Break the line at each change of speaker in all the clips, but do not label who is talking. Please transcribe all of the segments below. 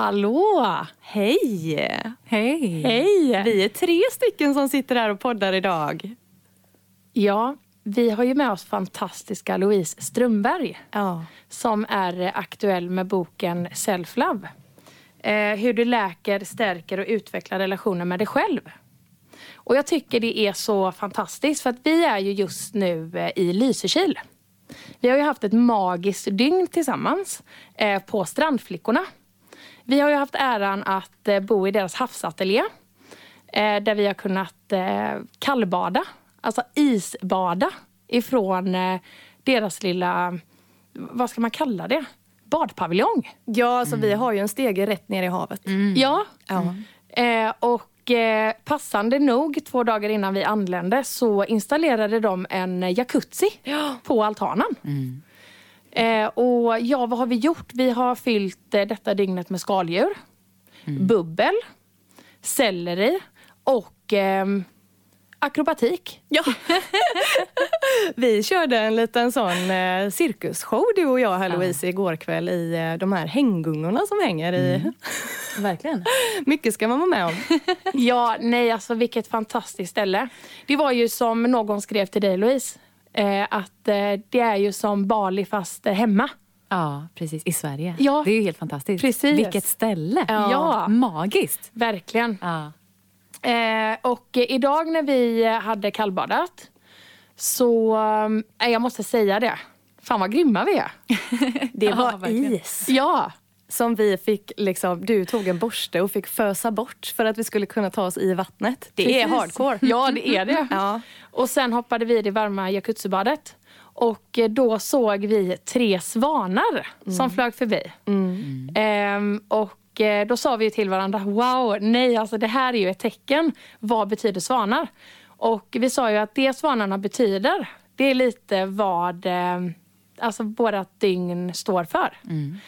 Hallå!
Hej!
Hej!
Hej!
Vi är tre stycken som sitter här och poddar idag.
Ja, vi har ju med oss fantastiska Louise Strömberg
Ja.
som är aktuell med boken Self-Love. Eh, hur du läker, stärker och utvecklar relationen med dig själv. Och jag tycker det är så fantastiskt för att vi är ju just nu eh, i Lysekil. Vi har ju haft ett magiskt dygn tillsammans eh, på Strandflickorna. Vi har ju haft äran att eh, bo i deras havsateljé eh, där vi har kunnat eh, kallbada, alltså isbada ifrån deras lilla, vad ska man kalla det? Badpaviljong.
Ja, så vi har ju en stege rätt ner i havet.
Ja.
Ja.
Eh, och eh, passande nog, två dagar innan vi anlände så installerade de en jacuzzi på altanen. Eh, och ja, vad har vi gjort? Vi har fyllt eh, detta dygnet med skaldjur, bubbel, selleri och ehm, akrobatik.
Ja. vi körde en liten sån eh, cirkusshow du och jag här Louise igår kväll i eh, de här hänggungorna som hänger i.
Verkligen.
Mycket ska man vara med om.
Ja, nej alltså vilket fantastiskt ställe. Det var ju som någon skrev till dig Louise, eh, att eh, det är ju som Bali fast eh, hemma.
Ja, precis. I Sverige.
Ja.
Det är ju helt fantastiskt.
Precis.
Vilket ställe.
Ja.
Magiskt.
Verkligen.
Ja.
Eh, och idag när vi hade kallbadat så, eh, jag måste säga det, fan vad grymma vi är.
Det
Ja,
var
verkligen.
is.
Ja,
Som vi fick, liksom, du tog en borste och fick fösa bort för att vi skulle kunna ta oss i vattnet. Det är
Precis.
hardcore.
Ja, det är det.
Ja.
Och sen hoppade vi i det varma jacuzzibadet. Och eh, då såg vi tre svanar som flög förbi. Ehm, och eh, då sa vi till varandra, wow, nej alltså det här är ju ett tecken. Vad betyder svanar? Och vi sa ju att det svanarna betyder, det är lite vad eh, alltså vårat dygn står för.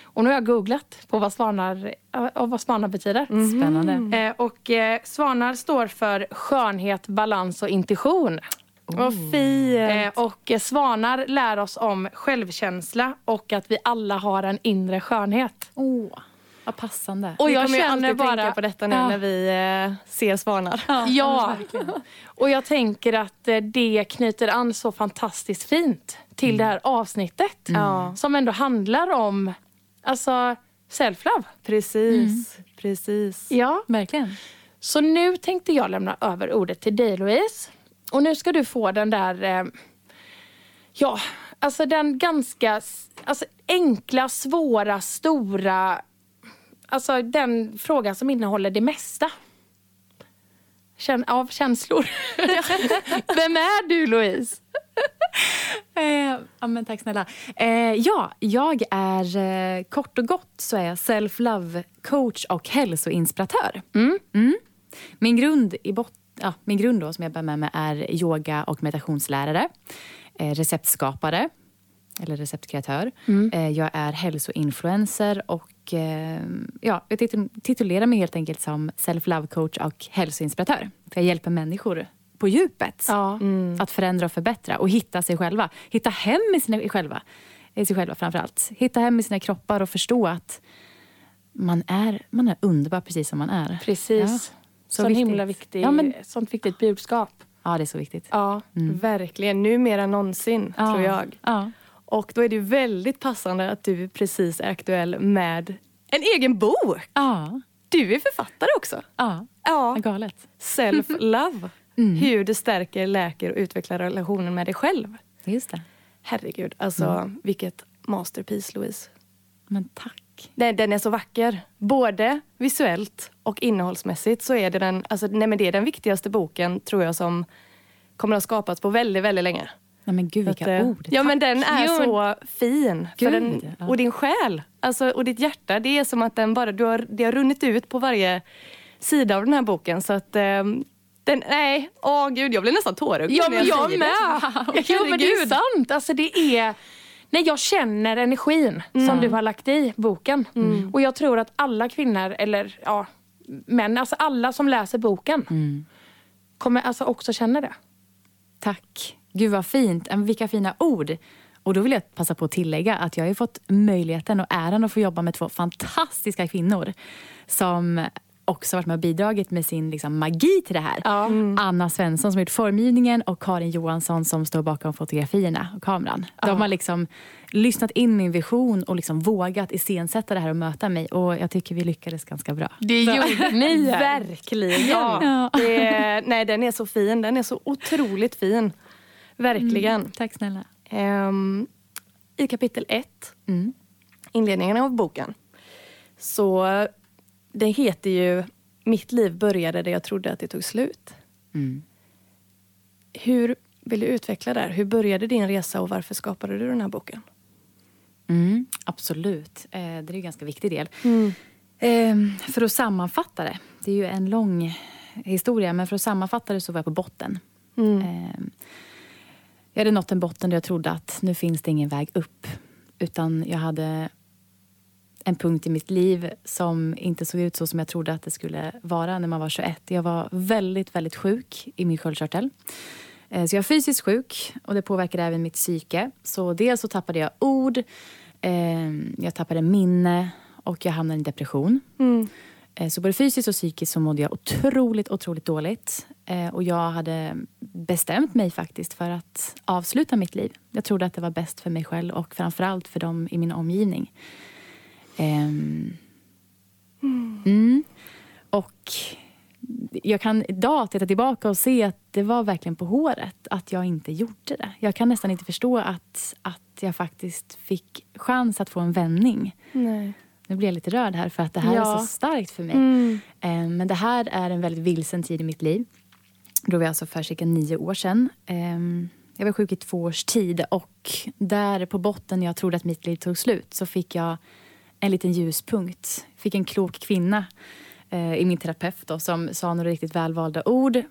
Och nu har jag googlat på vad svanar, eh, vad svanar betyder.
Spännande.
Eh, och eh, svanar står för skönhet, balans och intuition.
Vad fint.
Eh, och eh, svanar lär oss om självkänsla och att vi alla har en inre skönhet.
Åh, vad passande.
Och jag
ju
känner
alltid
bara...
tänka på detta nu
Ja.
när vi eh, ser svanar.
Ja, och jag tänker att eh, det knyter an så fantastiskt fint till det här avsnittet.
Ja.
Som ändå handlar om alltså, self-love.
Precis, precis.
Ja.
Verkligen.
Så nu tänkte jag lämna över ordet till dig Louise. Och nu ska du få den där, eh, ja, alltså den ganska alltså, enkla, svåra, stora, alltså den frågan som innehåller det mesta. Känn, av känslor. Vem är du Louise?
Eh, ja, men tack snälla. Eh, ja, jag är eh, kort och gott så är jag self-love coach och hälsoinspiratör. Mm. Min grund i bot- ja, min grund då, som jag bär med mig är yoga och meditationslärare, eh, receptskapare eller receptkreatör. Eh, jag är hälsoinfluencer och eh, ja, jag titul- titulerar mig helt enkelt som self-love coach och hälsoinspiratör. För jag hjälper människor på djupet
Ja.
att förändra och förbättra och hitta sig själva. Hitta hem i sig själva, i sig själva framför allt. Hitta hem i sina kroppar och förstå att man är, man är underbar precis som man är.
Precis.
Ja,
så
så viktigt.
himla viktig,
Ja, men-
sånt viktigt budskap.
Ja, det är så viktigt.
Ja.
Verkligen, nu mer än någonsin
Ja.
tror jag.
Ja.
Och då är det väldigt passande att du precis är aktuell med en egen bok.
Ja.
Du är författare också.
Ja.
Ja.
Galet.
Self-love. Hur du stärker, läker och utvecklar relationen med dig själv.
Just det.
Herregud, alltså vilket masterpiece Louise.
Men tack.
Den, den är så vacker. Både visuellt och innehållsmässigt så är det den, alltså, nej, men det är den viktigaste boken tror jag som kommer att ha skapats på väldigt, väldigt länge.
Nej, men gud,
Så att,
vilka
eh,
ord.
Ja
Tack.
men den är
Jo,
så fin. Den. Och din själ alltså, och ditt hjärta. Det är som att den bara, du har, det har runnit ut på varje sida av den här boken. Så att ehm, den, nej, åh gud jag blir nästan tårögd.
Ja, men jag
säger
med. Jo, men det är sant. Alltså, det är... Nej, jag känner energin som du har lagt i boken. Och jag tror att alla kvinnor, eller ja, män, alltså alla som läser boken kommer alltså också känna det.
Tack. Gud vad fint. Vilka fina ord. Och då vill jag passa på att tillägga att jag har fått möjligheten och äran att få jobba med två fantastiska kvinnor som också varit med och bidragit med sin liksom, magi till det här.
Ja.
Anna Svensson som gjort formgivningen och Karin Johansson som står bakom fotografierna och kameran. De har liksom lyssnat in min vision och liksom vågat iscensätta det här och möta mig. Och jag tycker vi lyckades ganska bra.
Det gjorde ni.
Verkligen.
Ja.
Det är, nej, den är så fin. Den är så otroligt fin. Verkligen.
Tack snälla.
Ehm, I kapitel ett,
Mm.
inledningen av boken, så det heter ju Mitt liv började där jag trodde att det tog slut.
Mm.
Hur vill du utveckla där? Hur började din resa och varför skapade du den här boken?
Mm, absolut. Eh, det är en ganska viktig del. Eh, för att sammanfatta det. Det är ju en lång historia, men för att sammanfatta det så var jag på botten. Eh, jag hade nått en botten där jag trodde att nu finns det ingen väg upp. Utan jag hade en punkt i mitt liv som inte såg ut så som jag trodde att det skulle vara när man var 21. Jag var väldigt, väldigt sjuk i min sköldkörtel. Eh, Så jag är fysiskt sjuk och det påverkade även mitt psyke. Så dels så tappade jag ord, eh, jag tappade minne och jag hamnade i depression. Eh, Så både fysiskt och psykiskt så mådde jag otroligt, otroligt dåligt. Eh, Och jag hade bestämt mig faktiskt för att avsluta mitt liv. Jag trodde att det var bäst för mig själv och framförallt för dem i min omgivning. Ehm, Mm. Och jag kan idag titta tillbaka och se att det var verkligen på håret att jag inte gjorde det. Jag kan nästan inte förstå att, att jag faktiskt fick chans att få en vändning.
Nej.
Nu blir jag lite rörd här för att det här
Ja.
är så starkt för mig.
Mm.
Eh, Men det här är en väldigt vilsen tid i mitt liv. Då var jag alltså för cirka nio år sedan. Eh, Jag var sjuk i två års tid och där på botten när jag trodde att mitt liv tog slut så fick jag en liten ljuspunkt. Fick en klok kvinna eh, i min terapeut då, som sa några riktigt välvalda ord.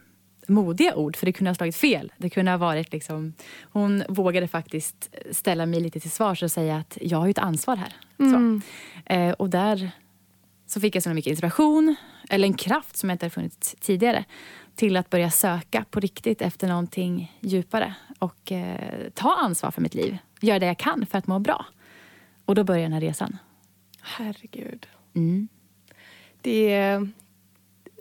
Modiga ord, för det kunde ha slagit fel. Det kunde ha varit liksom, hon vågade faktiskt ställa mig lite till svars och säga att jag har ju ett ansvar här. Så. Eh, och där så fick jag så mycket inspiration, eller en kraft som jag inte hade funnits tidigare till att börja söka på riktigt efter någonting djupare och eh, ta ansvar för mitt liv. Göra det jag kan för att må bra. Och då började den här resan.
Herregud.
Mm.
Det är,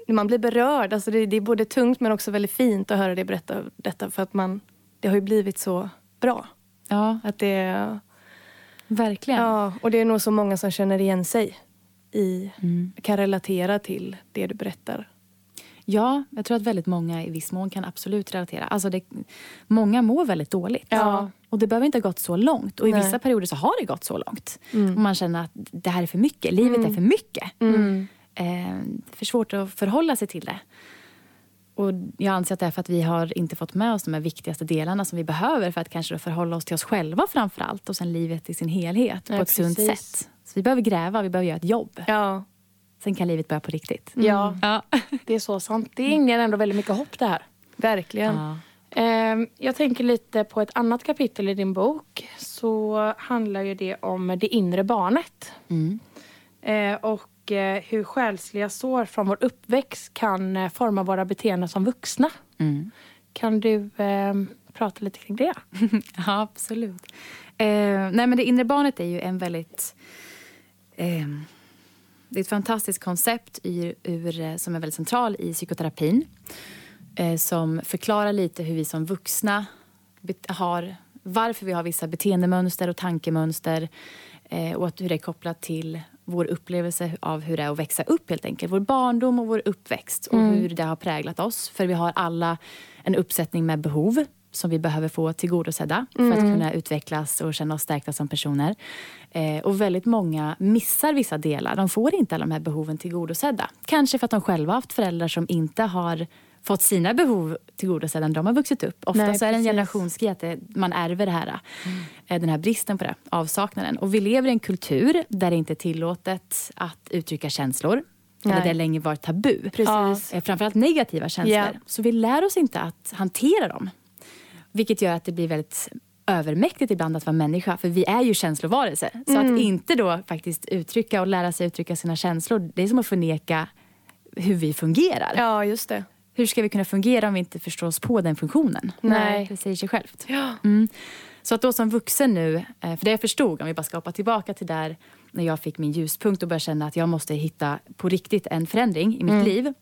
man blir berörd. Alltså det, det är både tungt men också väldigt fint att höra dig berätta detta. För att man, det har ju blivit så bra.
Ja,
Att det,
verkligen.
ja, och det är nog så många som känner igen sig i,
Mm.
kan relatera till det du berättar.
Ja, jag tror att väldigt många i viss mån kan absolut relatera. Alltså det, många mår väldigt dåligt.
Ja.
Och det behöver inte ha gått så långt. Och i
Nej.
vissa perioder så har det gått så långt. Och man känner att det här är för mycket. Livet är för mycket. Eh, för svårt att förhålla sig till det. Och jag anser att det är för att vi har inte fått med oss de här viktigaste delarna som vi behöver för att kanske då förhålla oss till oss själva framför allt och sen livet i sin helhet på
Ja,
ett sunt
precis.
sätt. Så vi behöver gräva, vi behöver göra ett jobb.
Ja.
Sen kan livet börja på riktigt.
Ja,
Ja.
det är så sant. Det inger ändå väldigt mycket hopp det här.
Verkligen.
Ja.
Ehm, Jag tänker lite på ett annat kapitel i din bok. Så handlar ju det om det inre barnet.
Mm.
Eh, Och eh, hur själsliga sår från vår uppväxt kan eh, forma våra beteenden som vuxna.
Mm.
Kan du eh, prata lite kring det?
Ja, absolut. Eh, nej, men det inre barnet är ju en väldigt... Eh, det är ett fantastiskt koncept ur, ur, eh, som är väldigt central i psykoterapin. Eh, som förklarar lite hur vi som vuxna har... Varför vi har vissa beteendemönster och tankemönster. Eh, och att hur det är kopplat till vår upplevelse av hur det är att växa upp helt enkelt. Vår barndom och vår uppväxt och hur det har präglat oss. För vi har alla en uppsättning med behov som vi behöver få tillgodosedda för att kunna utvecklas och känna oss stärkta som personer. Eh, och väldigt många missar vissa delar. De får inte alla de här behoven tillgodosedda. Kanske för att de själva haft föräldrar som inte har fått sina behov tillgodosedda när de har vuxit upp. Ofta
Nej,
så är det en generationsgrej att man ärver det här. eh, Den här bristen på det, avsaknaden. Och vi lever i en kultur där det inte är tillåtet att uttrycka känslor. Eller det har länge varit tabu.
Precis.
Eh, Framförallt negativa känslor.
Ja.
Så vi lär oss inte att hantera dem. Vilket gör att det blir väldigt övermäktigt ibland att vara människa. För vi är ju känslovarelser. Så
Mm.
att inte då faktiskt uttrycka och lära sig uttrycka sina känslor. Det är som att förneka hur vi fungerar.
Ja, just det.
Hur ska vi kunna fungera om vi inte förstår oss på den funktionen?
Nej.
Det säger sig självt.
Ja.
Mm. Så att då som vuxen nu, eh, för det jag förstod, om vi bara ska hoppa tillbaka till där när jag fick min ljuspunkt och började känna att jag måste hitta på riktigt en förändring i mitt
Mm.
liv.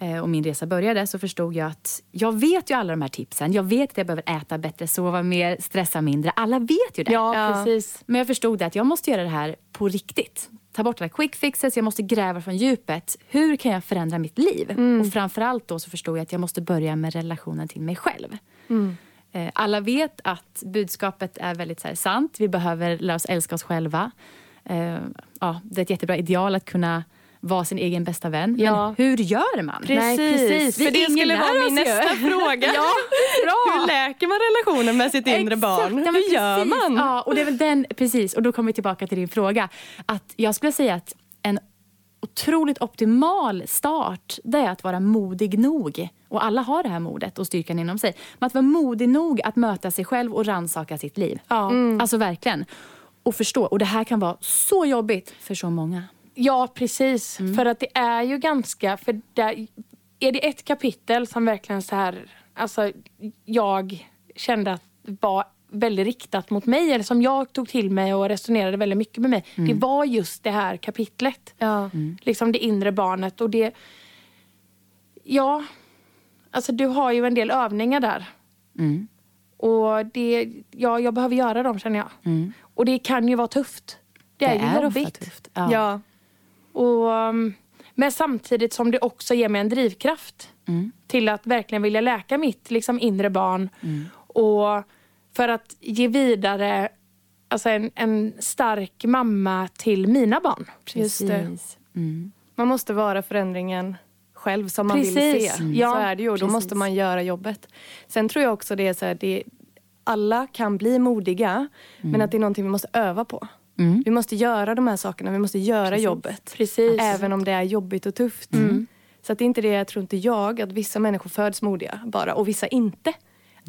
eh, Och min resa började så förstod jag att jag vet ju alla de här tipsen. Jag vet att jag behöver äta bättre, sova mer, stressa mindre. Alla vet ju det.
Ja,
Ja.
precis.
Men jag förstod det att jag måste göra det här på riktigt. Ta bort alla quick fixes, jag måste gräva från djupet. Hur kan jag förändra mitt liv? Och framförallt då så förstod jag att jag måste börja med relationen till mig själv. Eh, Alla vet att budskapet är väldigt så här, sant. Vi behöver lära oss älska oss själva. Eh, ja, det är ett jättebra ideal att kunna vara sin egen bästa vän.
Ja.
Men hur gör man?
Nej, precis.
För det skulle vara min
ju.
nästa fråga.
Ja, bra.
Hur läker man relationen med sitt inre barn?
Ja,
Hur gör
precis.
man?
Ja, och det är väl den, precis. Och då kommer vi tillbaka till din fråga. Att jag skulle säga att en otroligt optimal start, det är att vara modig nog. Och alla har det här modet och styrkan inom sig. Men att vara modig nog att möta sig själv och rannsaka sitt liv.
Ja.
Alltså verkligen. Och förstå. Och det här kan vara så jobbigt för så många.
Ja, precis. För att det är ju ganska... För där, är det ett kapitel som verkligen så här... Alltså, jag kände att var väldigt riktat mot mig, eller som jag tog till mig och resonerade väldigt mycket med mig. Det var just det här kapitlet.
Ja.
Liksom det inre barnet. Och det... Ja, alltså du har ju en del övningar där.
Mm.
Och det, ja, jag behöver göra dem känner jag.
Mm.
Och det kan ju vara tufft. Det är, ju
ofta
jobbigt.
tufft. Ja.
Ja.
Och, um, men samtidigt som det också ger mig en drivkraft
Mm.
till att verkligen vilja läka mitt liksom, inre barn. Och för att ge vidare alltså, en, en stark mamma till mina barn.
Just det.
Precis. Mm.
Man måste vara förändringen själv som man vill
Precis.
se.
Mm. Ja,
så är det ju och då
precis.
måste man göra jobbet. Sen tror jag också det är så här, det, alla kan bli modiga men att det är någonting vi måste öva på.
Mm.
Vi måste göra de här sakerna, vi måste göra jobbet.
Precis.
Även om det är jobbigt och tufft. Så att det är inte det, jag tror inte jag, att vissa människor föds modiga bara och vissa inte.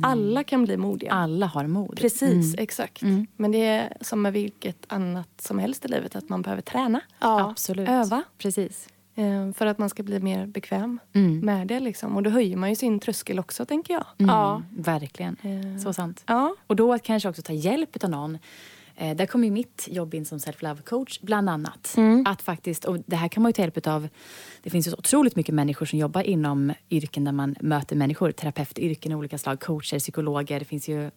Alla kan bli modiga.
Alla har mod.
Precis, exakt. Men det är som med vilket annat som helst i livet, att man behöver träna.
Ja.
Absolut.
Öva.
Precis.
Eh, För att man ska bli mer bekväm
Mm.
med det. Liksom. Och då höjer man ju sin tröskel också, tänker jag.
Ja.
Mm, verkligen.
Eh,
Så sant.
Ja.
Och då att kanske också ta hjälp av någon. Eh, där kommer ju mitt jobb in som self-love coach bland annat. Att faktiskt, och det här kan man ju ta hjälp av. Det finns ju så otroligt mycket människor som jobbar inom yrken där man möter människor. Terapeutyrken av olika slag, coacher, psykologer. Det finns ju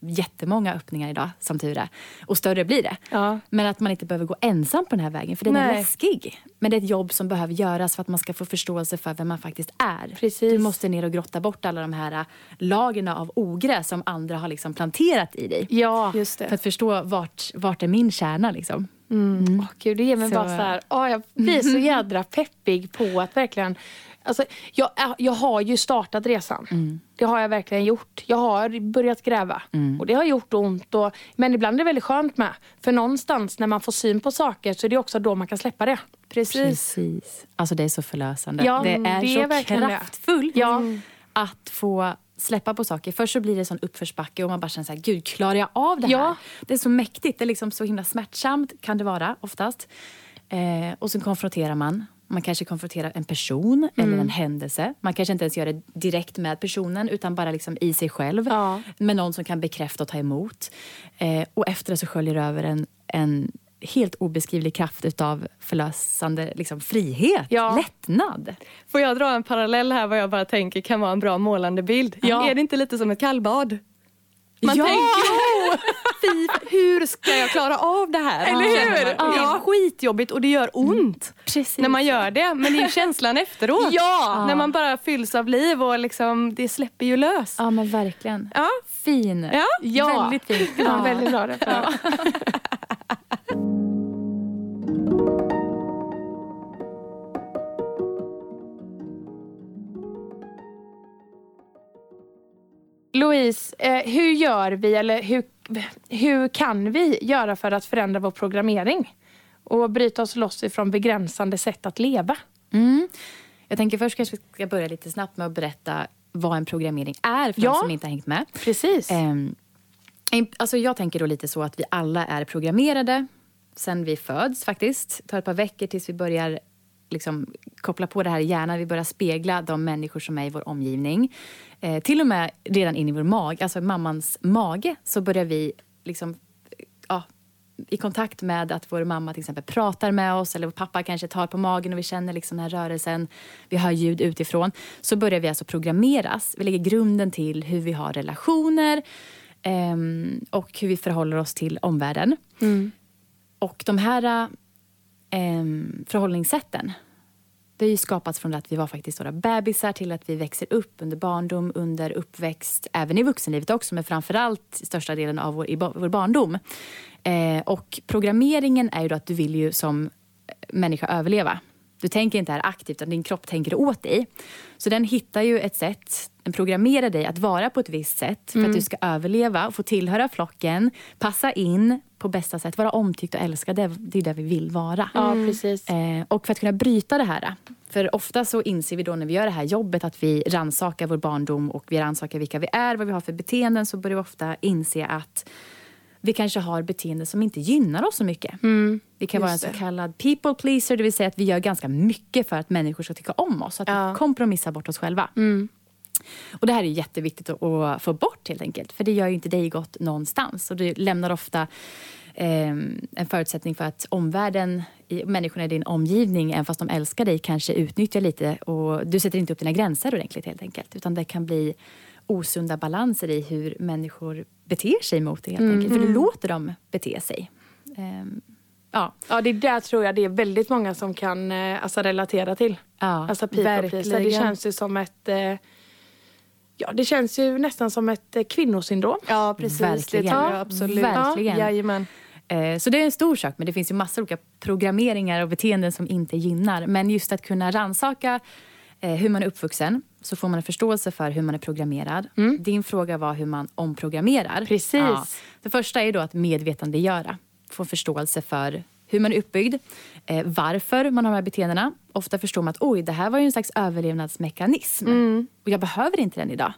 jättemånga öppningar idag, som tur är. Och större blir det.
Ja.
Men att man inte behöver gå ensam på den här vägen, för den är
Nej.
läskig. Men det är ett jobb som behöver göras för att man ska få förståelse för vem man faktiskt är.
Precis.
Du måste ner och grotta bort alla de här äh, lagren av ogräs som andra har liksom planterat i dig.
Ja.
Just
För
det.
att förstå vart, vart är min kärna liksom.
Åh, Gud, det ger mig
Så-
bara så här, åh, jag blir så jädra peppig på att verkligen Alltså, jag, jag har ju startat resan. Det har jag verkligen gjort. Jag har börjat gräva. Och det har gjort ont. Och, men ibland är det väldigt skönt med. För någonstans när man får syn på saker så är det också då man kan släppa det.
Precis.
Precis. Alltså det är så förlösande.
Ja,
det är
det är
så
det.
kraftfullt
Ja.
att få släppa på saker. Först så blir det sån uppförsbacke och man bara känner så här, gud klarar jag av det här?
Ja.
Det är så mäktigt, det är liksom så himla smärtsamt kan det vara oftast. Eh, och sen konfronterar man. Man kanske konfronterar en person eller
Mm.
en händelse. Man kanske inte ens gör det direkt med personen utan bara liksom i sig själv.
Ja.
Med någon som kan bekräfta och ta emot. Eh, och efter det så sköljer det över en, en helt obeskrivlig kraft utav förlösande liksom, frihet,
Ja.
lättnad.
Får jag dra en parallell här vad jag bara tänker kan vara en bra målande bild?
Ja.
Är det inte lite som ett kallbad? Man
Ja!
tänker, fy, hur ska jag klara av det här?
Eller hur?
Man. Det är
Ja.
skitjobbigt och det gör ont
Precis.
när man gör det. Men det är ju känslan efteråt.
Ja!
När man bara fylls av liv och liksom, det släpper ju lös.
Ja, men verkligen.
Ja.
Fin.
Ja.
Ja.
Väldigt fin.
Ja, väldigt bra referens. Louise, eh, hur gör vi eller hur, hur kan vi göra för att förändra vår programmering? Och bryta oss loss ifrån begränsande sätt att leva?
Mm. Jag tänker först kanske ska börja lite snabbt med att berätta vad en programmering är för
Ja.
de som inte har hängt med.
Precis.
Ehm, alltså jag tänker då lite så att vi alla är programmerade sen vi föds faktiskt. Det tar ett par veckor tills vi börjar liksom koppla på det här i hjärnan. Vi börjar spegla de människor som är i vår omgivning. Eh, till och med redan in i vår mage, alltså mammans mage, så börjar vi liksom, ja, i kontakt med att vår mamma till exempel pratar med oss eller vår pappa kanske tar på magen och vi känner liksom den här rörelsen, vi hör ljud utifrån, så börjar vi alltså programmeras. Vi lägger grunden till hur vi har relationer eh, och hur vi förhåller oss till omvärlden.
Mm.
Och de här eh, förhållningssätten det har ju skapats från att vi var faktiskt våra bebisar till att vi växer upp under barndom, under uppväxt, även i vuxenlivet också, men framförallt största delen av vår, i vår barndom. Eh, och programmeringen är ju då att du vill ju som människa överleva. Du tänker inte här aktivt, utan din kropp tänker åt dig. Så den hittar ju ett sätt, den programmerar dig att vara på ett visst sätt för mm. att du ska överleva, få tillhöra flocken, passa in på bästa sätt, vara omtyckt och älskad. Det, är det vi vill vara.
Ja, precis.
Eh, och för att kunna bryta det här, för ofta så inser vi då när vi gör det här jobbet att vi rannsakar vår barndom och vi rannsakar vilka vi är, vad vi har för beteenden, så börjar vi ofta inse att vi kanske har beteenden som inte gynnar oss så mycket.
Mm,
vi kan vara en så kallad people pleaser, det vill säga att vi gör ganska mycket för att människor ska tycka om oss. Att ja. vi kompromissar bort oss själva.
Mm.
Och Det här är jätteviktigt att, få bort helt enkelt. För det gör ju inte dig gott någonstans. Och det lämnar ofta eh, en förutsättning för att omvärlden, människorna i din omgivning, även fast de älskar dig, kanske utnyttjar lite. Och Du sätter inte upp dina gränser ordentligt helt enkelt. Utan det kan bli osunda balanser i hur människor beter sig mot dig helt mm. enkelt. För du mm. låter dem bete sig. Um,
ja. ja, det där tror jag det är väldigt många som kan eh, alltså, relatera till.
Ja,
alltså people Det känns ju som ett eh, Ja, det känns ju nästan som ett eh, kvinnosyndrom.
Ja, precis.
Verkligen.
Det jag absolut.
Verkligen.
Ja,
så det är en stor sak, men det finns ju massor av olika programmeringar och beteenden som inte gynnar. Men just att kunna ransaka hur man är uppvuxen, så får man en förståelse för hur man är programmerad. Mm. Din fråga var hur man omprogrammerar.
Precis. Ja.
Det första är då att medvetandegöra. Få förståelse för hur man är uppbyggd, eh, varför man har de här beteendena. Ofta förstår man att oj, det här var ju en slags överlevnadsmekanism
mm.
och jag behöver inte den idag.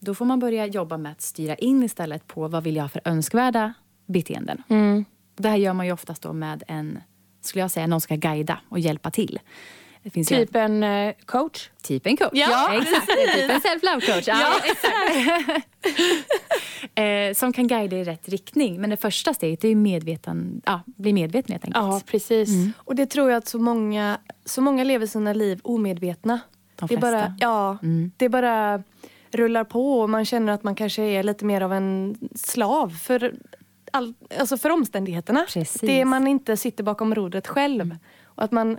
Då får man börja jobba med att styra in istället på vad vill jag ha för önskvärda beteenden.
Mm.
Det här gör man ju oftast då med en, skulle jag säga, någon ska guida och hjälpa till.
Det typ en uh, coach?
Typ en coach,
ja,
ja exakt. typ en self-love coach. Ja, ja. exakt. eh, som kan guida i rätt riktning. Men det första steget är ju medveten, ja, bli medveten helt enkelt.
Ja, precis. Mm.
Och det tror jag att så många, så många lever sina liv omedvetna.
De det
flesta. Bara, ja, mm. det bara rullar på och man känner att man kanske är lite mer av en slav för, all, alltså för omständigheterna.
Precis.
Det man inte sitter bakom rodret själv. Mm. Och att man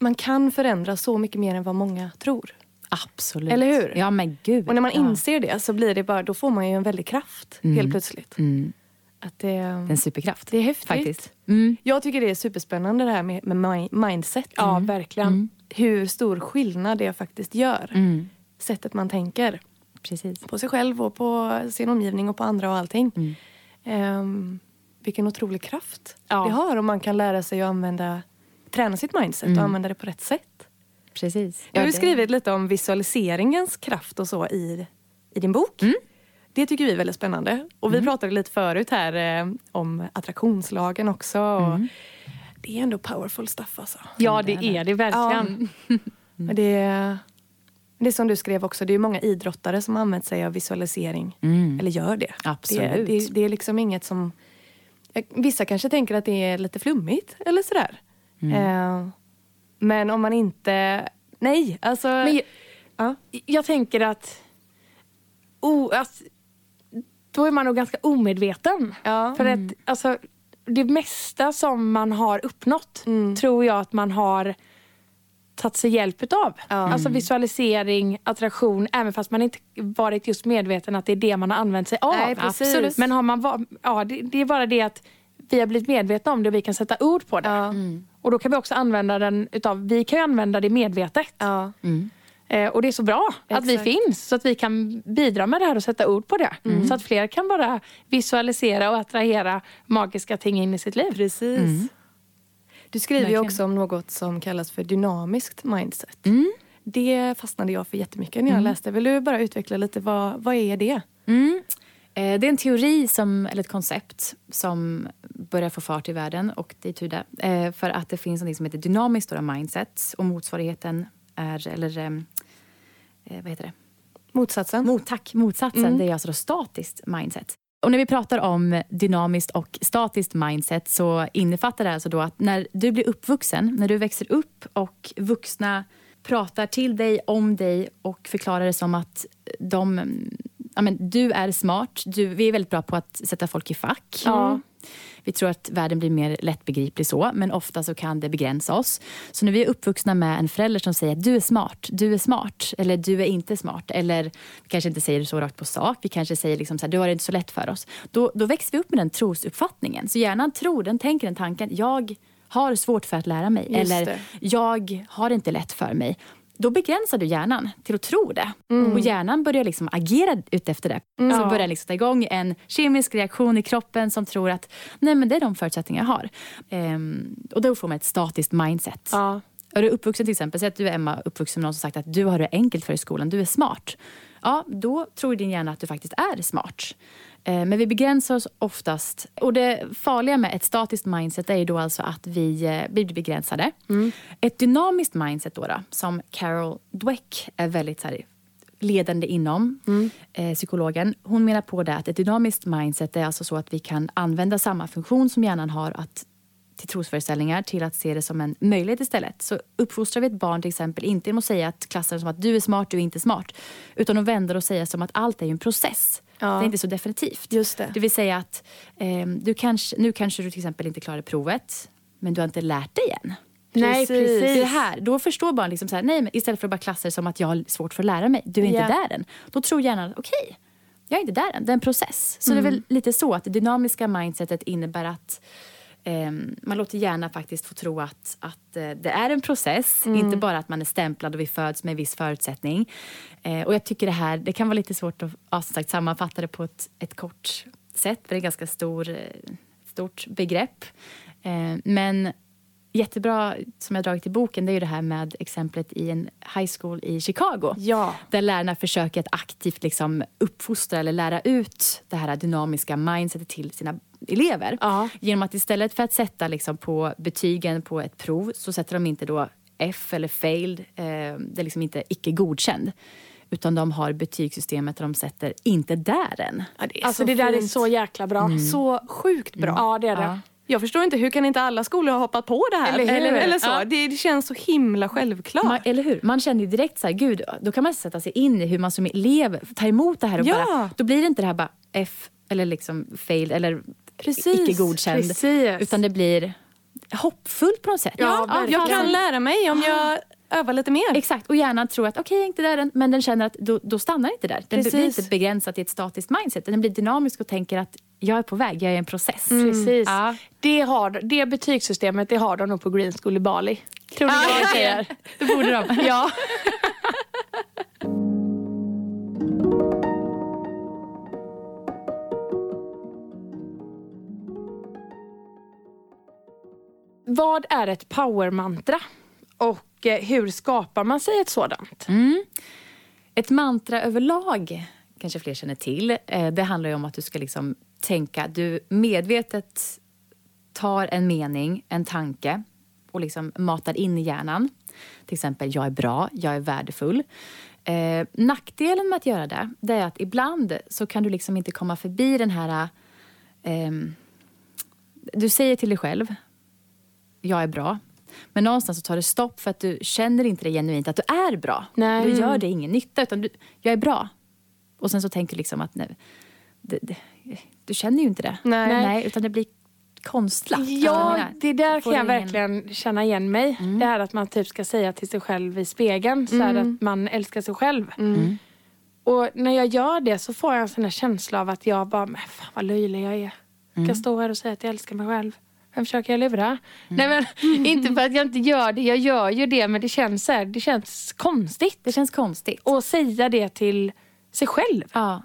man kan förändra så mycket mer än vad många tror.
Absolut.
Eller hur?
Ja men gud.
Och när man
ja.
inser det så blir det bara, då får man ju en väldig kraft mm. helt plötsligt.
Mm.
Att det,
en superkraft.
Det är häftigt.
Faktiskt.
Mm. Jag tycker det är superspännande det här med, med mindset.
Ja, verkligen.
Mm. Hur stor skillnad det faktiskt gör.
Mm.
Sättet man tänker.
Precis.
På sig själv och på sin omgivning och på andra och allting. Um, vilken otrolig kraft ja. det har om man kan lära sig att använda träna sitt mindset mm. och använda det på rätt sätt.
Precis.
Jag har ju skrivit lite om visualiseringens kraft och så i, i din bok.
Mm.
Det tycker vi är väldigt spännande. Och vi mm. pratade lite förut här eh, om attraktionslagen också. Och mm. det är ändå powerful stuff alltså.
Ja det är det verkligen.
Ja. Men det, det är som du skrev också, det är många idrottare som har använt sig av visualisering.
Mm.
Eller gör det.
Absolut.
Det, det, det är liksom inget som... Vissa kanske tänker att det är lite flummigt eller sådär. Mm. Eh, men om man inte... Nej, alltså...
Men jag, ja. jag tänker att, oh, att... Då är man nog ganska omedveten.
Ja.
För mm. att alltså, det mesta som man har uppnått mm. tror jag att man har tagit sig hjälp av.
Ja.
Alltså visualisering, attraktion, även fast man inte varit just medveten att det är det man har använt sig av.
Nej,
Absolut. Men har man ja, det, det, är bara det att vi har blivit medvetna om det och vi kan sätta ord på det.
Ja. Mm.
Och då kan vi också använda den utav, vi kan ju använda det medvetet.
Ja.
Mm.
Eh, och det är så bra Exakt. att vi finns så att vi kan bidra med det här och sätta ord på det. Mm. Så att fler kan bara visualisera och attrahera magiska ting in i sitt liv.
Precis. Mm. Du skriver ju också om något som kallas för dynamiskt mindset.
Mm.
Det fastnade jag för jättemycket när jag mm. läste. Vill du bara utveckla lite, vad, vad är det?
Eh, det är en teori, som, eller ett koncept, som börjar få fart i världen och det är tur det. Eh, för att det finns något som heter dynamiskt mindset och motsvarigheten är, eller eh, vad heter det?
Motsatsen.
Mot, tack, motsatsen. Mm. Det är alltså statiskt mindset. Och när vi pratar om dynamiskt och statiskt mindset så innefattar det alltså då att när du blir uppvuxen, när du växer upp och vuxna pratar till dig, om dig och förklarar det som att de, ja, men, du är smart. Du, vi är väldigt bra på att sätta folk i fack.
Ja.
Vi tror att världen blir mer lättbegriplig så, men ofta så kan det begränsa oss. Så när vi är uppvuxna med en förälder som säger att du är smart, du är smart, eller du är inte smart, eller vi kanske inte säger det så rakt på sak, vi kanske säger liksom så här, du har det inte så lätt för oss. Då, då växer vi upp med den trosuppfattningen. Så hjärnan tror, den tänker den tanken, jag har svårt för att lära mig,
Just
eller
det.
jag har det inte lätt för mig då begränsar du hjärnan till att tro det.
Mm.
Och hjärnan börjar liksom agera utefter det. Mm. Så börjar liksom ta igång en kemisk reaktion i kroppen som tror att nej men det är de förutsättningar jag har. Ehm, och då får man ett statiskt mindset.
Ja.
Är du uppvuxen till exempel, säg att du är Emma uppvuxen med någon som sagt att du har det enkelt för i skolan, du är smart. Ja, då tror din hjärna att du faktiskt är smart. Eh, men vi begränsar oss oftast. Och det farliga med ett statiskt mindset är då alltså att vi, eh, vi blir begränsade.
Mm.
Ett dynamiskt mindset då, då, som Carol Dweck är väldigt så här, ledande inom,
mm.
eh, psykologen. Hon menar på det att ett dynamiskt mindset är alltså så att vi kan använda samma funktion som hjärnan har att till trosföreställningar till att se det som en möjlighet istället. Så uppfostrar vi ett barn till exempel inte genom att säga att klassen som att du är smart, du är inte smart. Utan att vända och säga som att allt är en process. Ja. Det är inte så definitivt.
Just det.
det vill säga att eh, du kanske, nu kanske du till exempel inte klarar provet, men du har inte lärt dig än.
Nej, precis.
Det här, då förstår barn liksom så här, nej, men istället för att bara klassa det som att jag har svårt för att lära mig. Du är
Ja.
inte där än. Då tror hjärnan, okej, okay, jag är inte där än. Det är en process. Så det är väl lite så att det dynamiska mindsetet innebär att man låter hjärnan faktiskt få tro att, att eh, det är en process. Inte bara att man är stämplad och vi föds med en viss förutsättning. Eh, och jag tycker det här, det kan vara lite svårt att ja, sagt, sammanfatta det på ett, ett kort sätt. För det är ett ganska stor, eh, stort begrepp. Men jättebra som jag dragit i boken det är ju det här med exemplet i en high school i Chicago.
Ja.
Där lärarna försöker att aktivt liksom uppfostra eller lära ut det här dynamiska mindsetet till sina elever.
Ja.
Genom att istället för att sätta liksom på betygen på ett prov så sätter de inte då F eller failed, eh, det är liksom inte icke godkänd. Utan de har betygssystemet där de sätter inte där än.
Ja, det är
Alltså
så
det där är
fint.
så jäkla bra.
Så sjukt bra.
Ja, det är det.
Ja.
Jag förstår inte, hur kan inte alla skolor ha hoppat på det här?
Eller hur?
eller, eller så.
Ja.
Det, det känns så himla självklart.
Man, eller hur? Man känner ju direkt så här, gud, då kan man sätta sig in i hur man som elev tar emot det här. Och
Ja.
bara, då blir det inte det här bara F eller liksom failed eller
Precis,
icke godkänd.
precis.
Utan det blir hoppfullt på något sätt.
Ja,
ja, jag kan lära mig om jag övar lite mer.
Exakt, och hjärnan tror att okej, är inte där än, men den känner att då, då stannar inte där. Den blir
Precis.
inte begränsad till ett statiskt mindset. Den blir dynamisk och tänker att jag är på väg, jag är i en process.
Precis.
Ja.
Det, har, det betygssystemet det har de nog på Green School i Bali. Tror du vad jag säger?
Det borde de.
Ja. Vad är ett powermantra? Och eh, hur skapar man sig ett sådant? Mm.
Ett mantra överlag kanske fler känner till. Eh, det handlar ju om att du ska liksom tänka, du medvetet tar en mening, en tanke och liksom matar in i hjärnan. Till exempel, jag är bra, jag är värdefull. Eh, nackdelen med att göra det, det är att ibland så kan du liksom inte komma förbi den här... Eh, du säger till dig själv, jag är bra. Men någonstans så tar det stopp för att du känner inte det genuint att du är bra.
Nej.
Då gör det ingen nytta, utan du, jag är bra. Och sen så tänker du liksom att nej, det, det, du känner ju inte det.
Nej.
utan det blir konstlat.
Ja,
menar,
det där kan jag
ingen-
verkligen känna igen mig. Det här att man typ ska säga till sig själv i spegeln så här att man älskar sig själv. Och när jag gör det så får jag en sån här känsla av att jag bara, men fan vad löjlig jag är. Jag kan stå här och säga att jag älskar mig själv. Vem försöker jag lura? Nej men inte för att jag inte gör det, jag gör ju det men det känns så här, det känns konstigt.
Det känns konstigt.
att säga det till sig själv.
Ja.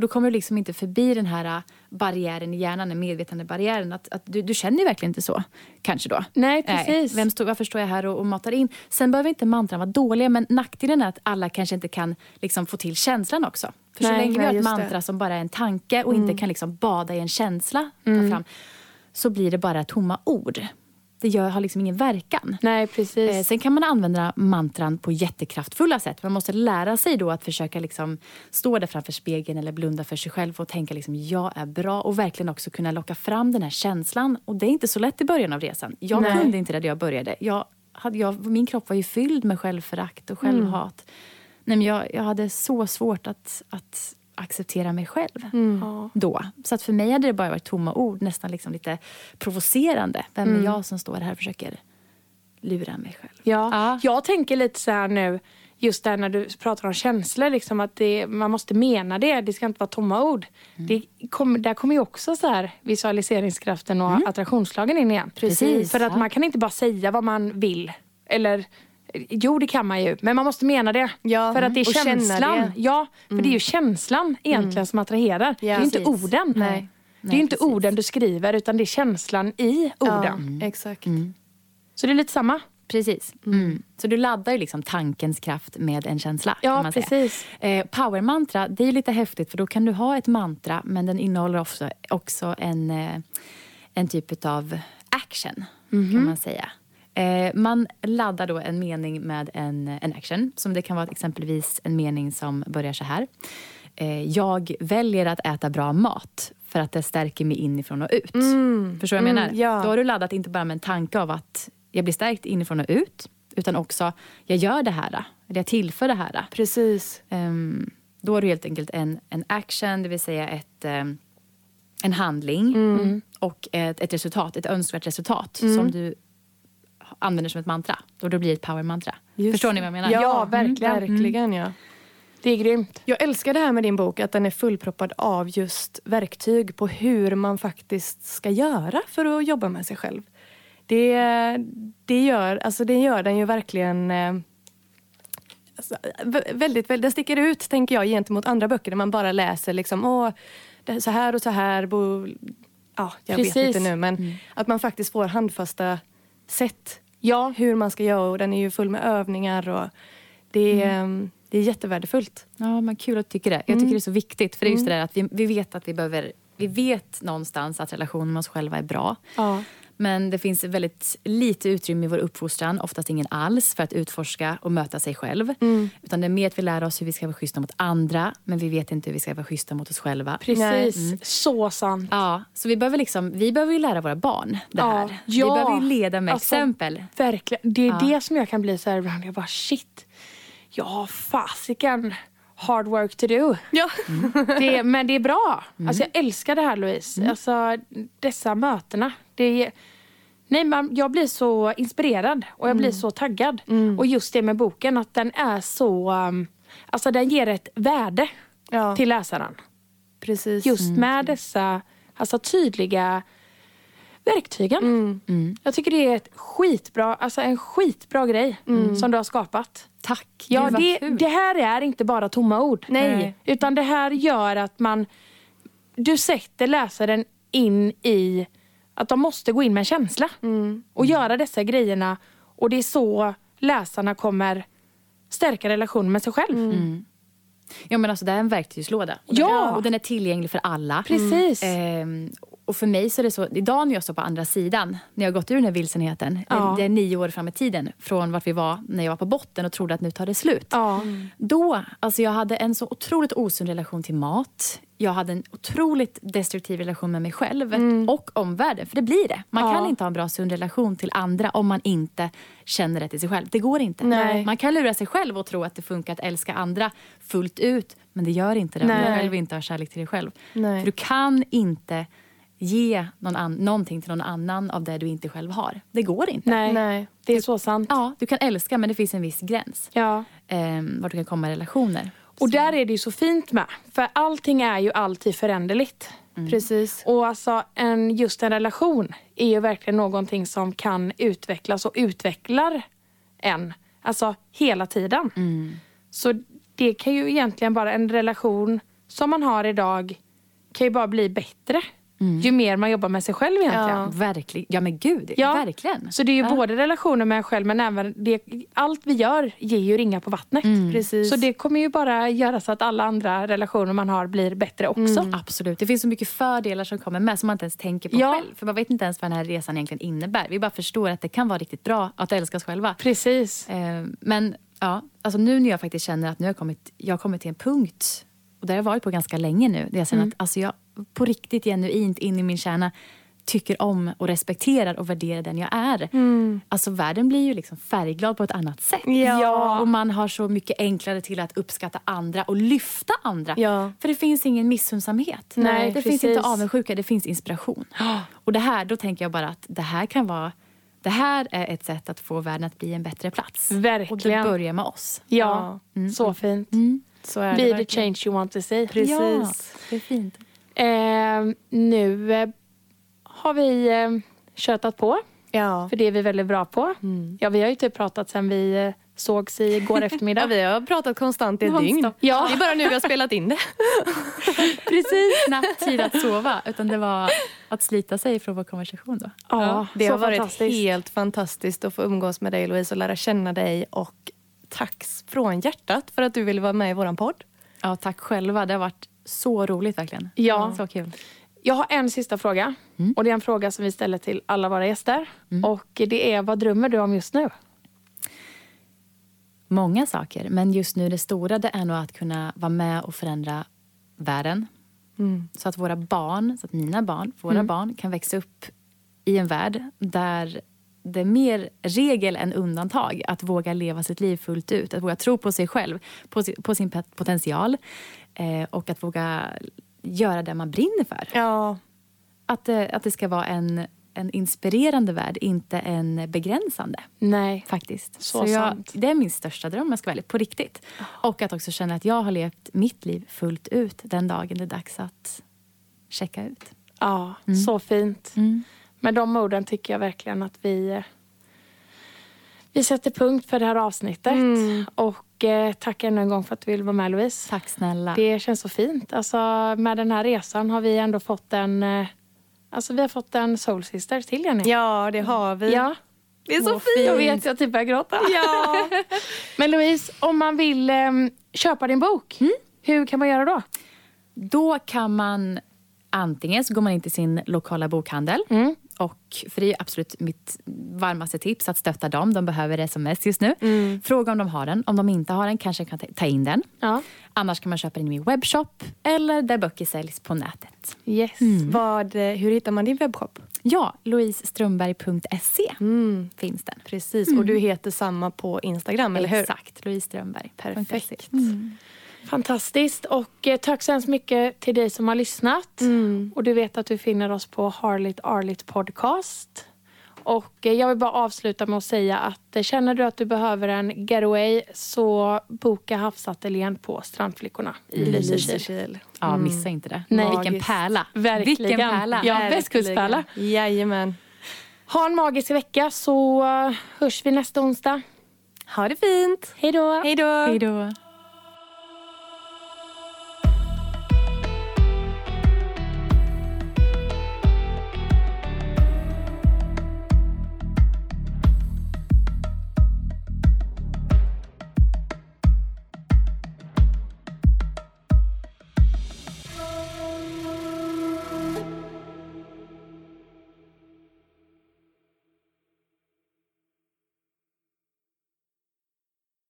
Då kommer du liksom inte förbi den här äh, barriären i hjärnan, den medvetande barriären. Att, att du, du känner ju verkligen inte så, kanske då.
Nej, precis.
Vem stå, varför står jag här och, och matar in? Sen behöver inte mantran vara dåliga, men nackdelen är att alla kanske inte kan liksom, få till känslan också. För så
Nej,
länge vi har ett mantra
det.
som bara är en tanke och inte kan liksom bada i en känsla, ta fram, så blir det bara tomma ord. Det gör, har liksom ingen verkan.
Nej, precis.
Eh, sen kan man använda mantran på jättekraftfulla sätt. Man måste lära sig då att försöka liksom stå där framför spegeln eller blunda för sig själv och tänka liksom jag är bra och verkligen också kunna locka fram den här känslan. Och det är inte så lätt i början av resan. Jag Nej. kunde inte det när jag började. Jag hade, jag, min kropp var ju fylld med självförakt och självhat. Mm. Nej, jag, jag hade så svårt att, att acceptera mig själv mm. då. Så att för mig hade det bara varit tomma ord, nästan liksom lite provocerande. Vem mm. är jag som står här och försöker lura mig själv?
Ja, ja. Jag tänker lite så här nu, just där när du pratar om känslor, liksom att det, man måste mena det. Det ska inte vara tomma ord. Mm. Det kom, där kommer ju också så här visualiseringskraften och mm. attraktionslagen in igen.
Precis.
För att man kan inte bara säga vad man vill. Eller Jo, det kan man ju. Men man måste mena det. Ja, för att det är känslan. Det. Ja, för mm. det är ju mm. känslan egentligen mm. som attraherar. Ja, det är ju inte orden. Nej. Det är ju inte precis. orden du skriver utan det är känslan i orden. Ja,
mm. Exakt.
Så det är lite samma.
Precis. Mm. Så du laddar ju liksom tankens kraft med en känsla.
Ja,
man
precis.
Eh, powermantra, det är lite häftigt för då kan du ha ett mantra men den innehåller också, också en, eh, en typ av action mm -hmm. kan man säga. Eh, man laddar då en mening med en, en action. Som det kan vara exempelvis en mening som börjar så här. Eh, jag väljer att äta bra mat för att det stärker mig inifrån och ut. Mm. Förstår du vad jag menar?
Mm, ja.
Då har du laddat inte bara med en tanke av att jag blir stärkt inifrån och ut. Utan också, jag gör det här. Eller jag tillför det här.
Precis.
Um, då har du helt enkelt en, en action, det vill säga ett, um, en handling. Mm. Och ett, ett resultat, ett önskvärt resultat. Mm. Som du använder som ett mantra. Då det blir ett power-mantra. Förstår ni vad jag menar?
Ja, ja verkligen. Mm. verkligen ja. Det är grymt.
Jag älskar det här med din bok, att den är fullproppad av just verktyg på hur man faktiskt ska göra för att jobba med sig själv. Det, det, gör, alltså det gör den ju verkligen eh, alltså, väldigt, väldigt, den sticker ut tänker jag gentemot andra böcker där man bara läser liksom, åh, så här och så här. Bo, ja, jag Precis. vet inte nu men mm. att man faktiskt får handfasta sätt ja. hur man ska göra. Och den är ju full med övningar. och Det är, mm. det är jättevärdefullt.
Ja, men kul att du tycker det. Jag tycker mm. det är så viktigt. För det är just mm. det där att vi, vi vet att vi behöver... Vi vet någonstans att relationen med oss själva är bra.
Ja.
Men det finns väldigt lite utrymme i vår uppfostran, oftast ingen alls, för att utforska och möta sig själv. Mm. Utan det är mer att vi lär oss hur vi ska vara schyssta mot andra, men vi vet inte hur vi ska vara schyssta mot oss själva.
Precis, mm. så sant.
Ja, så vi behöver, liksom, vi behöver ju lära våra barn det här. Ja. Vi behöver ju leda med alltså, exempel.
Verkligen, det är ja. det som jag kan bli så här ibland. Jag bara shit, har fasiken hard work to do.
Ja.
Mm. Det, men det är bra. Mm. Alltså jag älskar det här Louise. Mm. Alltså, dessa mötena. Det, nej, man, jag blir så inspirerad och jag blir mm. så taggad. Mm. Och just det med boken, att den är så... Um, alltså den ger ett värde ja. till läsaren.
Precis.
Just mm. med dessa alltså, tydliga verktygen. Mm. Mm. Jag tycker det är ett skitbra, alltså en skitbra grej mm. som du har skapat.
Tack.
Ja, det, det, här är inte bara tomma ord.
Nej.
Utan det här gör att man... Du sätter läsaren in i att de måste gå in med en känsla mm. och göra dessa grejerna. Och det är så läsarna kommer stärka relationen med sig själv.
Mm. mm. Ja men alltså det är en verktygslåda.
Och ja! Den,
och den är tillgänglig för alla.
Precis.
Mm. Eh, och för mig så är det så, idag när jag står på andra sidan, när jag har gått ur den här vilsenheten, ja. det är nio år fram i tiden från vart vi var när jag var på botten och trodde att nu tar det slut.
Ja.
Då, alltså jag hade en så otroligt osund relation till mat. Jag hade en otroligt destruktiv relation med mig själv mm. och omvärlden. För det blir det. Man ja. kan inte ha en bra sund relation till andra om man inte känner det till sig själv. Det går inte.
Nej.
Man kan lura sig själv och tro att det funkar att älska andra fullt ut. Men det gör inte det om du själv inte har kärlek till dig själv.
Nej.
För du kan inte ge någon an, någonting till någon annan av det du inte själv har. Det går inte.
Nej, Nej det är så sant.
Ja, du kan älska men det finns en viss gräns.
Ja.
Eh, vart du kan komma i relationer.
Och där är det ju så fint med. För allting är ju alltid föränderligt.
Mm. Precis.
Och alltså en, just en relation är ju verkligen någonting som kan utvecklas och utvecklar en. Alltså hela tiden.
Mm.
Så det kan ju egentligen bara, en relation som man har idag kan ju bara bli bättre ju mer man jobbar med sig själv egentligen.
Ja.
Verkligen. Ja men gud,
Ja.
verkligen.
Så det är ju både relationer med en själv men även det, allt vi gör ger ju ringar på vattnet.
Precis.
Så det kommer ju bara göra så att alla andra relationer man har blir bättre också.
Absolut. Det finns så mycket fördelar som kommer med som man inte ens tänker på
Ja.
själv. För man vet inte ens vad den här resan egentligen innebär. Vi bara förstår att det kan vara riktigt bra att älska oss själva.
Precis.
Eh, men ja, alltså nu när jag faktiskt känner att nu har jag kommit, jag har kommit till en punkt, och det har jag varit på ganska länge nu, där jag känner att alltså jag på riktigt genuint in i min kärna tycker om och respekterar och värderar den jag är. Alltså världen blir ju liksom färgglad på ett annat sätt.
Ja.
Och man har så mycket enklare till att uppskatta andra och lyfta andra.
Ja.
För det finns ingen missunnsamhet.
Nej,
det
precis.
finns inte avundsjuka, det finns inspiration. Och det här, då tänker jag bara att det här kan vara det här är ett sätt att få världen att bli en bättre plats.
Verkligen.
Och det börjar med oss.
Ja, så fint.
Så är det
Be the
verkligen.
change you want to see.
Precis.
Ja, det är fint.
Eh, nu eh, har vi eh, tjötat på,
Ja.
för det är vi väldigt bra på. Ja, vi har ju typ pratat sen vi eh, sågs igår eftermiddag.
ja, vi har pratat konstant i ett dygn.
Ja.
Det är bara nu vi har spelat in det.
Precis.
Knappt tid att sova, utan det var att slita sig från vår konversation. Då.
Ja,
Det
så
har varit helt fantastiskt att få umgås med dig Louise och lära känna dig. Och tack från hjärtat för att du ville vara med i vår podd.
Ja, tack själva. Det har varit så roligt verkligen.
Ja.
Så kul.
Jag har en sista fråga. Och Det är en fråga som vi ställer till alla våra gäster. Och Det är, vad drömmer du om just nu?
Många saker, men just nu det stora det är nog att kunna vara med och förändra världen. Så att våra barn, så att mina barn, våra barn kan växa upp i en värld där det är mer regel än undantag att våga leva sitt liv fullt ut. Att våga tro på sig själv, på sin, potential eh, och att våga göra det man brinner för.
Ja,
Att, det- att det ska vara en, en inspirerande värld, inte en begränsande.
Nej.
Faktiskt.
Så
jag,
sant.
Det är min största dröm, jag ska ärlig, på riktigt. Och att också känna att jag har levt mitt liv fullt ut den dagen det är dags att checka ut.
Ja, så fint. Med de orden tycker jag verkligen att vi, eh, vi sätter punkt för det här avsnittet. Och eh, tack ännu en gång för att du ville vara med Louise.
Tack snälla.
Det känns så fint. Alltså, med den här resan har vi ändå fått en, eh, alltså, vi har fått en soul sister till Jenny.
ja det har vi.
Ja.
Det är så
Åh,
fint.
Jag vet, jag typ börjar gråta.
Ja.
Men Louise, om man vill eh, köpa din bok, hur kan man göra då?
Då kan man antingen så går man in till sin lokala bokhandel. Och, för det är absolut mitt varmaste tips att stötta dem. De behöver det som mest just nu. Fråga om de har den. Om de inte har den kanske kan ta- in den.
Ja.
Annars kan man köpa den i min webbshop eller där böcker säljs på nätet.
Yes.
Vad, eh, hur hittar man din webbshop?
Ja, louiseströmberg.se finns den.
Precis, och du heter samma på Instagram, eller hur?
Exakt, Louise Strömberg.
Perfekt.
Fantastiskt. Och eh, tack så hemskt mycket till dig som har lyssnat. Och du vet att du finner oss på Harligt Arligt Podcast. Och eh, jag vill bara avsluta med att säga att eh, känner du att du behöver en getaway så boka havsateljén på Strandflickorna i Lysekil.
Lysekil.
Ja, missa inte det.
Nej.
Vilken pärla.
Verkligen.
Vilken pärla.
Ja, västkustpärla.
Jajamän.
Ha en magisk vecka så hörs vi nästa onsdag.
Ha det fint.
Hej då!
Hej då.
Hej då.